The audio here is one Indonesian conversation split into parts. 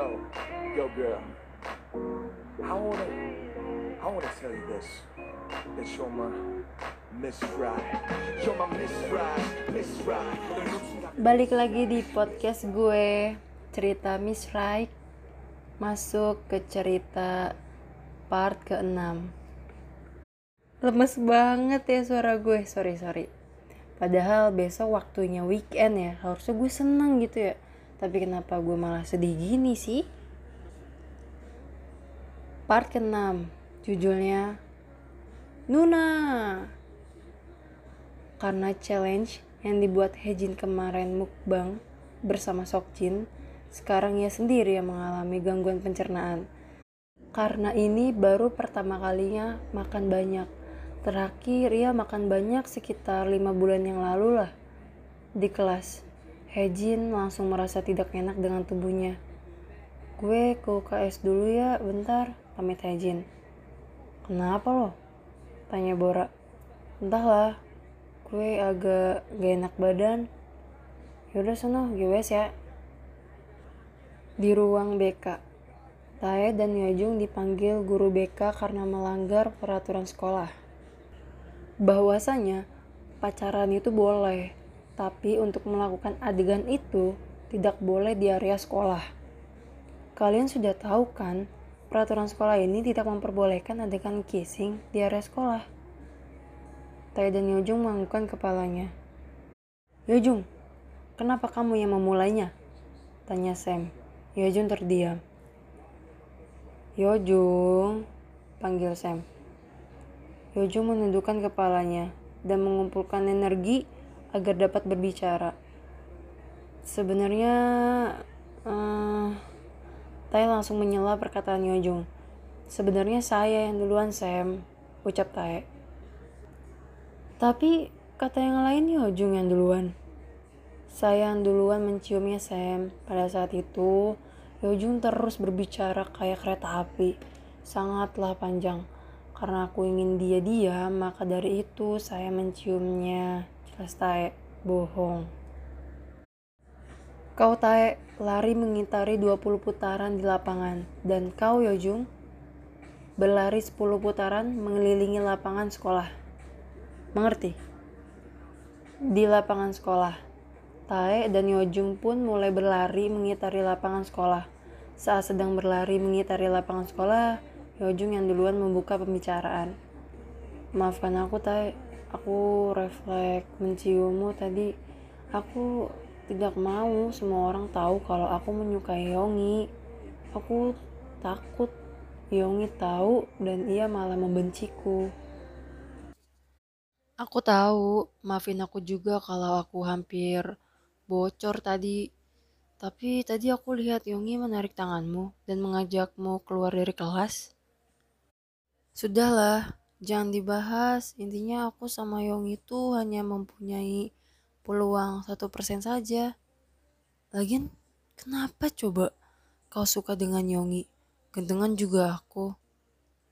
Yo, yo, girl. I wanna, I wanna tell you this. That you're my Miss Right. You're my Miss Right, Miss Right. Balik lagi di podcast gue Cerita Miss Right Masuk ke cerita part ke-6 Lemes banget ya suara gue Sorry, sorry Padahal besok waktunya weekend ya Harusnya gue seneng gitu ya Tapi kenapa gue malah sedih gini sih Part ke-6 Judulnya Nuna Karena challenge yang dibuat Hejin kemarin mukbang bersama Sokjin, sekarang ia sendiri yang mengalami gangguan pencernaan. Karena ini baru pertama kalinya makan banyak. Terakhir ia makan banyak sekitar lima bulan yang lalu lah. Di kelas, Hejin langsung merasa tidak enak dengan tubuhnya. Gue ke UKS dulu ya, bentar, pamit Hejin. Kenapa lo? Tanya Bora. Entahlah, gue agak gak enak badan yaudah sono GWS ya di ruang BK Tae dan Yojung dipanggil guru BK karena melanggar peraturan sekolah bahwasanya pacaran itu boleh tapi untuk melakukan adegan itu tidak boleh di area sekolah kalian sudah tahu kan peraturan sekolah ini tidak memperbolehkan adegan kissing di area sekolah Tae dan Yojung menganggukkan kepalanya. Yojung, kenapa kamu yang memulainya? Tanya Sam. Yojung terdiam. Yojung, panggil Sam. Yojung menundukkan kepalanya dan mengumpulkan energi agar dapat berbicara. Sebenarnya, uh, Tae langsung menyela perkataan Yojung. Sebenarnya saya yang duluan Sam, ucap Tae. Tapi kata yang lain Yojung yang duluan. Saya yang duluan menciumnya Sam. Pada saat itu, Yojung terus berbicara kayak kereta api. Sangatlah panjang. Karena aku ingin dia diam, maka dari itu saya menciumnya. Jelas Tae, bohong. Kau Tae lari mengitari 20 putaran di lapangan. Dan kau Yojung berlari 10 putaran mengelilingi lapangan sekolah. Mengerti? Di lapangan sekolah, Tae dan Yojung pun mulai berlari mengitari lapangan sekolah. Saat sedang berlari mengitari lapangan sekolah, Yojung yang duluan membuka pembicaraan. Maafkan aku, Tae. Aku refleks menciummu tadi. Aku tidak mau semua orang tahu kalau aku menyukai Yongi. Aku takut Yongi tahu dan ia malah membenciku. Aku tahu, maafin aku juga kalau aku hampir bocor tadi. Tapi tadi aku lihat Yongi menarik tanganmu dan mengajakmu keluar dari kelas. Sudahlah, jangan dibahas. Intinya aku sama Yongi itu hanya mempunyai peluang satu persen saja. Lagian, kenapa coba kau suka dengan Yongi? Gantengan juga aku.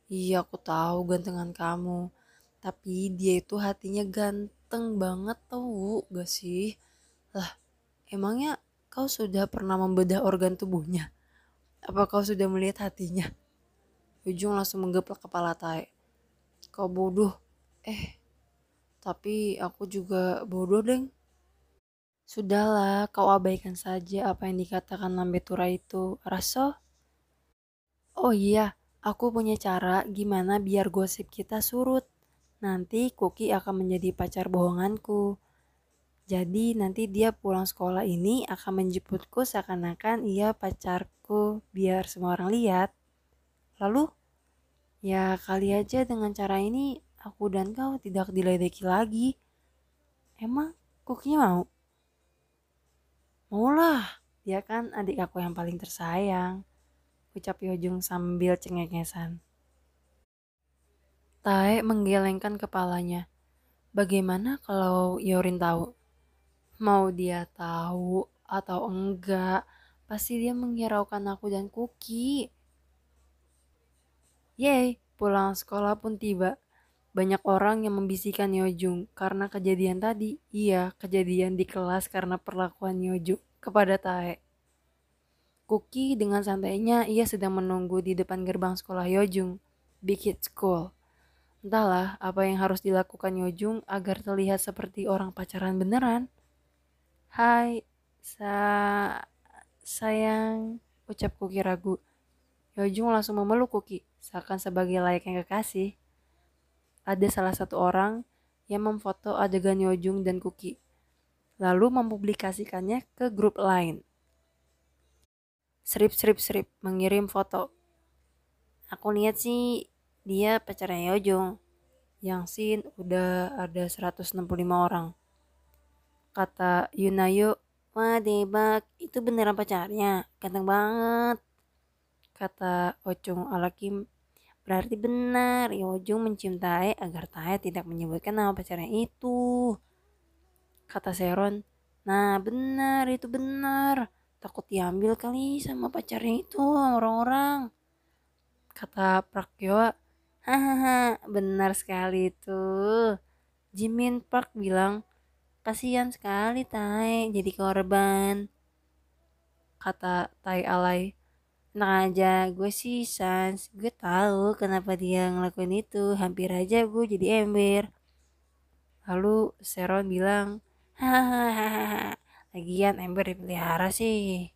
Iya, aku tahu gantengan kamu tapi dia itu hatinya ganteng banget tau gak sih lah emangnya kau sudah pernah membedah organ tubuhnya apa kau sudah melihat hatinya Ujung langsung menggeplak kepala Tae kau bodoh eh tapi aku juga bodoh deng Sudahlah, kau abaikan saja apa yang dikatakan Lambe Tura itu. Raso? Oh iya, aku punya cara gimana biar gosip kita surut nanti Kuki akan menjadi pacar bohonganku. Jadi nanti dia pulang sekolah ini akan menjemputku seakan-akan ia pacarku biar semua orang lihat. Lalu, ya kali aja dengan cara ini aku dan kau tidak diledeki lagi. Emang Kukinya mau? Maulah, dia kan adik aku yang paling tersayang. Ucap Yojung sambil cengengesan. Tae menggelengkan kepalanya. Bagaimana kalau Yorin tahu? Mau dia tahu atau enggak, pasti dia menghiraukan aku dan Kuki. Yeay, pulang sekolah pun tiba. Banyak orang yang membisikkan Yojung karena kejadian tadi. Iya, kejadian di kelas karena perlakuan Yojung kepada Tae. Kuki dengan santainya ia sedang menunggu di depan gerbang sekolah Yojung, Big Hit School. Entahlah apa yang harus dilakukan Yojung agar terlihat seperti orang pacaran beneran. Hai, sa sayang, ucap Kuki ragu. Yojung langsung memeluk Kuki, seakan sebagai layaknya kekasih. Ada salah satu orang yang memfoto adegan Yojung dan Kuki, lalu mempublikasikannya ke grup lain. Srip srip srip mengirim foto. Aku lihat sih dia pacarnya Yojung. Yang sin udah ada 165 orang. Kata Yunayo, wah debak, itu beneran pacarnya, ganteng banget. Kata Ocung Alakim, berarti benar, Yojung mencium Tae agar Tae tidak menyebutkan nama pacarnya itu. Kata Seron, nah benar, itu benar. Takut diambil kali sama pacarnya itu orang-orang. Kata Prakyo hahaha benar sekali itu. Jimin Park bilang kasihan sekali Tai jadi korban. Kata Tai Alay Nah aja gue sih sans gue tahu kenapa dia ngelakuin itu hampir aja gue jadi ember lalu Seron bilang hahaha Lagian ember dipelihara sih.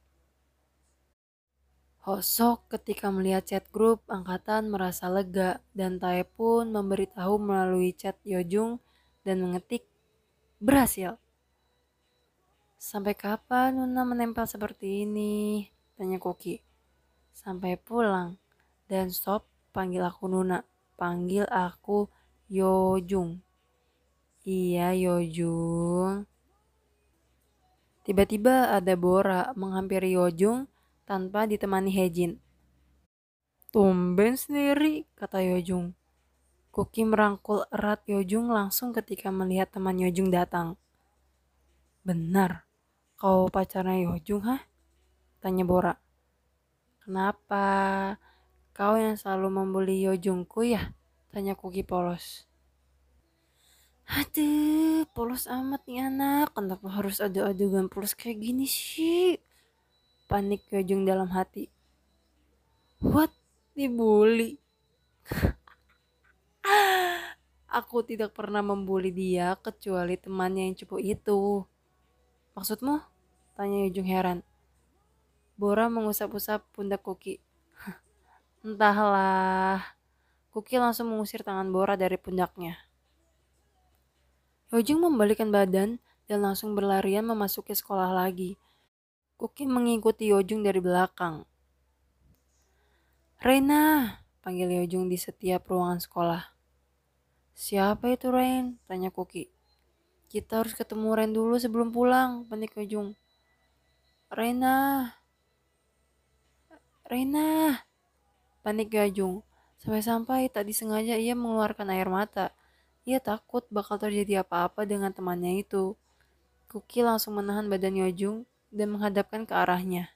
Hosok ketika melihat chat grup angkatan merasa lega dan Tae pun memberitahu melalui chat Yojung dan mengetik berhasil. Sampai kapan Nuna menempel seperti ini? Tanya Koki. Sampai pulang. Dan stop panggil aku Nuna. Panggil aku Yojung. Iya Yojung. Tiba-tiba ada Bora menghampiri Yojung tanpa ditemani Hejin. Tumben sendiri, kata Yojung. Kuki merangkul erat Yojung langsung ketika melihat teman Yojung datang. Benar, kau pacarnya Yojung, hah? Tanya Bora. Kenapa? Kau yang selalu membuli Yojungku ya? Tanya Kuki polos. Aduh, polos amat nih anak. Kenapa harus ada adegan polos kayak gini sih? Panik Yojung dalam hati. What? Dibully? Aku tidak pernah membuli dia kecuali temannya yang cupu itu. Maksudmu? Tanya Yojung heran. Bora mengusap-usap pundak Kuki. Entahlah. Kuki langsung mengusir tangan Bora dari pundaknya. Yojung membalikkan badan dan langsung berlarian memasuki sekolah lagi. Kuki mengikuti Yojung dari belakang. Reina, panggil Yojung di setiap ruangan sekolah. Siapa itu Rain? Tanya Kuki. Kita harus ketemu Rain dulu sebelum pulang, panik Yojung. Reina. Reina. Panik Yojung. Sampai-sampai tak disengaja ia mengeluarkan air mata. Ia takut bakal terjadi apa-apa dengan temannya itu. Kuki langsung menahan badan Yojung dan menghadapkan ke arahnya.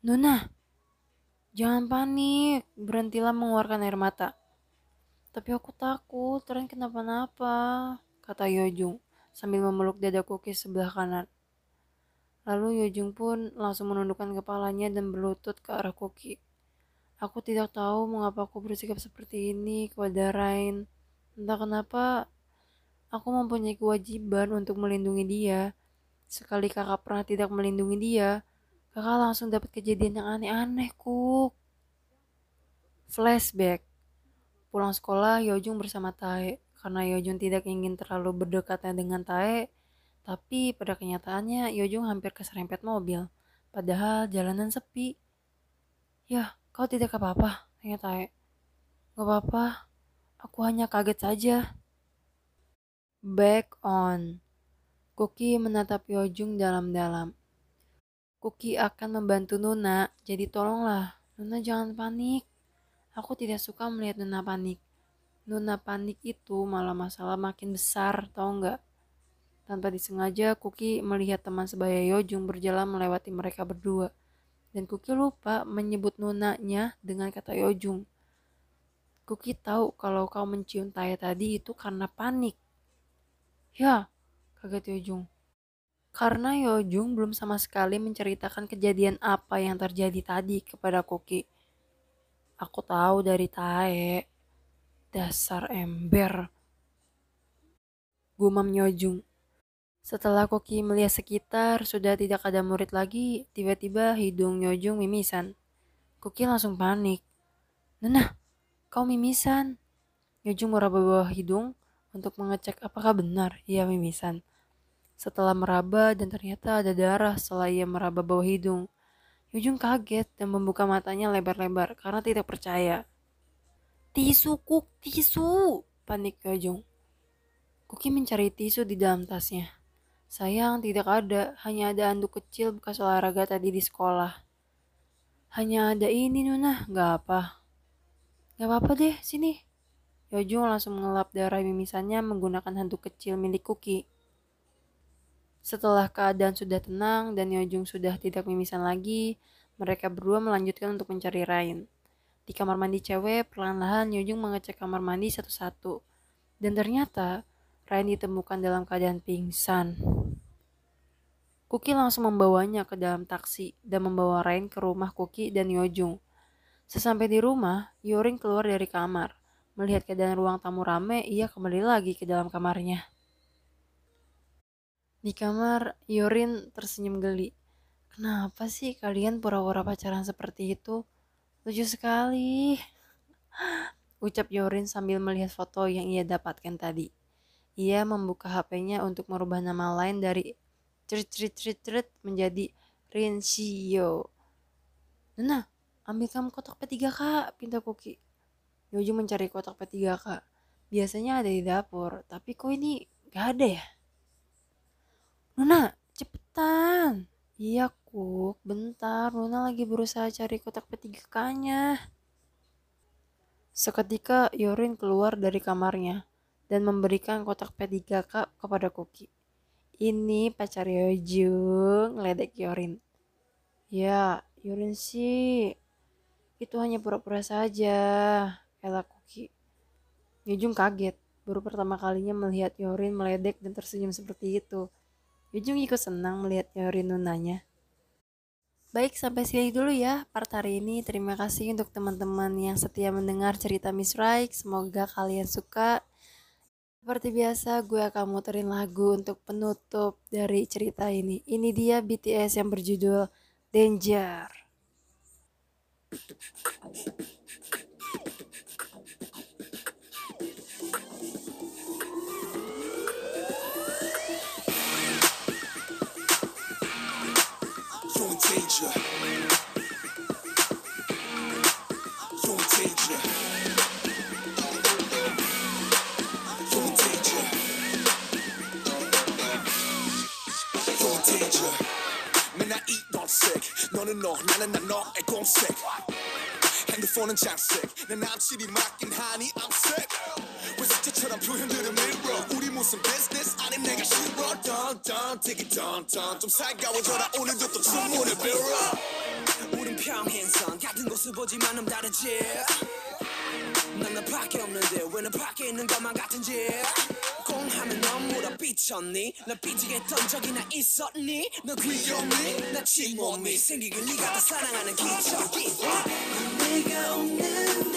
Nuna, jangan panik, berhentilah mengeluarkan air mata. Tapi aku takut, Ren kenapa-napa, kata Yojung sambil memeluk dada Kuki sebelah kanan. Lalu Yojung pun langsung menundukkan kepalanya dan berlutut ke arah Kuki. Aku tidak tahu mengapa aku bersikap seperti ini kepada Rain. Entah kenapa aku mempunyai kewajiban untuk melindungi dia. Sekali kakak pernah tidak melindungi dia, kakak langsung dapat kejadian yang aneh-aneh, Kuk. Flashback. Pulang sekolah, Yojung bersama Tae. Karena Yojung tidak ingin terlalu berdekatnya dengan Tae, tapi pada kenyataannya Yojung hampir keserempet mobil. Padahal jalanan sepi. Ya, kau tidak apa-apa, tanya Tae. Gak apa-apa, Aku hanya kaget saja. Back on. Kuki menatap Yojung dalam-dalam. Kuki akan membantu Nuna, jadi tolonglah. Nuna jangan panik. Aku tidak suka melihat Nuna panik. Nuna panik itu malah masalah makin besar, tau nggak? Tanpa disengaja, Kuki melihat teman sebaya Yojung berjalan melewati mereka berdua. Dan Kuki lupa menyebut Nunanya dengan kata Yojung. Kuki tahu kalau kau mencium Taya tadi itu karena panik. Ya, kaget Yojung. karena Yojung belum sama sekali menceritakan kejadian apa yang terjadi tadi kepada Koki. Aku tahu dari Tae. Dasar ember. Gumam Yojung. Setelah Koki melihat sekitar, sudah tidak ada murid lagi, tiba-tiba hidung Yojung mimisan. Koki langsung panik. Nena, kau mimisan. Yojung meraba bawah hidung untuk mengecek apakah benar ia mimisan. Setelah meraba dan ternyata ada darah setelah ia meraba bawah hidung. Yujung kaget dan membuka matanya lebar-lebar karena tidak percaya. Tisu, Kuk, tisu! Panik Yujung. Kuki mencari tisu di dalam tasnya. Sayang, tidak ada. Hanya ada anduk kecil bekas olahraga tadi di sekolah. Hanya ada ini, Nuna. Gak apa. Gak apa-apa deh, sini. Yojung langsung mengelap darah mimisannya menggunakan handuk kecil milik Kuki. Setelah keadaan sudah tenang dan Yojung sudah tidak mimisan lagi, mereka berdua melanjutkan untuk mencari Rain. Di kamar mandi cewek, perlahan-lahan Yojung mengecek kamar mandi satu-satu. Dan ternyata, Rain ditemukan dalam keadaan pingsan. Kuki langsung membawanya ke dalam taksi dan membawa Rain ke rumah Kuki dan Yojung. Sesampai di rumah, Yoring keluar dari kamar. Melihat keadaan ruang tamu rame, ia kembali lagi ke dalam kamarnya. Di kamar, Yorin tersenyum geli. Kenapa sih kalian pura-pura pacaran seperti itu? Lucu sekali. Ucap Yorin sambil melihat foto yang ia dapatkan tadi. Ia membuka HP-nya untuk merubah nama lain dari cerit menjadi Rinshio. Nana, ambil kamu kotak P3K, pinta Kuki. Yoju mencari kotak P3K. Biasanya ada di dapur, tapi kok ini gak ada ya? Nuna, cepetan. Iya, Kuk. Bentar, Nuna lagi berusaha cari kotak P3K-nya. Seketika Yorin keluar dari kamarnya dan memberikan kotak P3K kepada Kuki. Ini pacar Yojung, ledek Yorin. Ya, Yorin sih, itu hanya pura-pura saja, elak Kuki. Yojung kaget, baru pertama kalinya melihat Yorin meledek dan tersenyum seperti itu. Ujung ikut senang melihat Yorin nunanya. Baik, sampai sini dulu ya part hari ini. Terima kasih untuk teman-teman yang setia mendengar cerita Miss Raik. Semoga kalian suka. Seperti biasa, gue akan muterin lagu untuk penutup dari cerita ini. Ini dia BTS yang berjudul Danger. danger. Danger. 맨날 이런 색. 너는 너 나는 나 너의 공색. 핸드폰은 장색. 내 남친이 맡긴 하니 I'm sick. 왜 숙제처럼 표현들은 밀어 우리 무슨 business? 아님 내가 싫어. It don't don't 좀 살가워져라. 오늘도 또 주문을 빌어. 우린 평행선. 같은 곳을 보지만 좀 다르지. 난 나밖에 없는데 왜 나밖에 있는 것만 같은지. 넌 삐쳤니? 나 삐지게 던 적이나 있었니? 너 귀엽니 나 침몸이 생기길 네가 더 사랑하는 기적이 내가 없는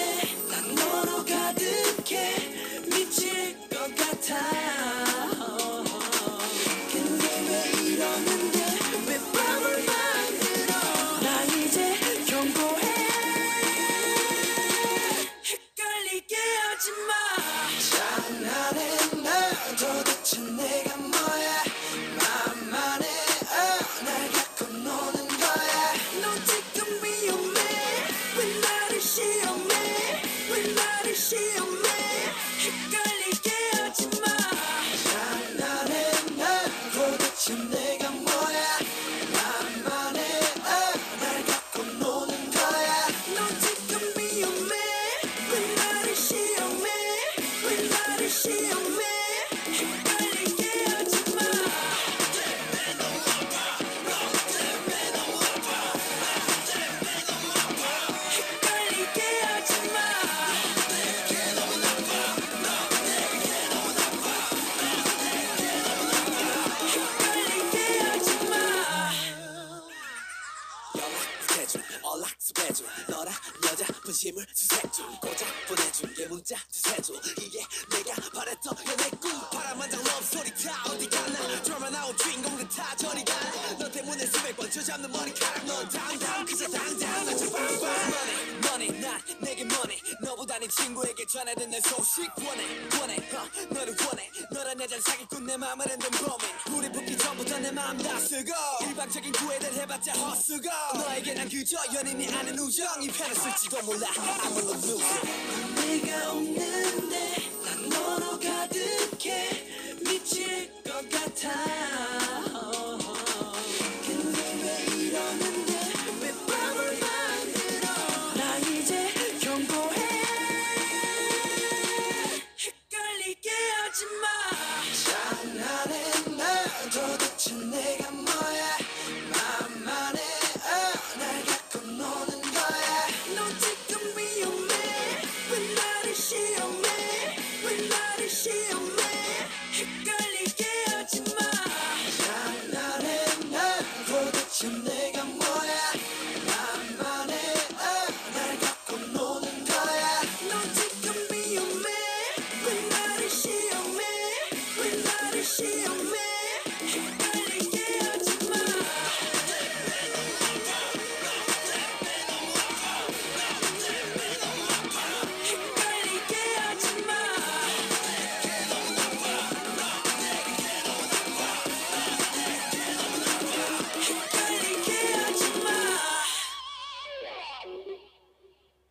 쥐어잡는 머리카락 넌 당당. 그저 당당. 나좀 빵빵 money money 난 내게 money. 너보다 네 친구에게 전해든 내 소식. 원해 원해 어, 너를 원해. 너란 여자를 사기꾼 내 맘을 흔든 범인. 불이 붙기 전부터 내 마음 다 쓰고. 일방적인 구애를 해봤자 헛수고. 너에게 난 그저 연인이 아닌 우정 이 편을 쓸지도 몰라. I'm a loser. 내가 없는데 난 너로 가득해. 미칠 것 같아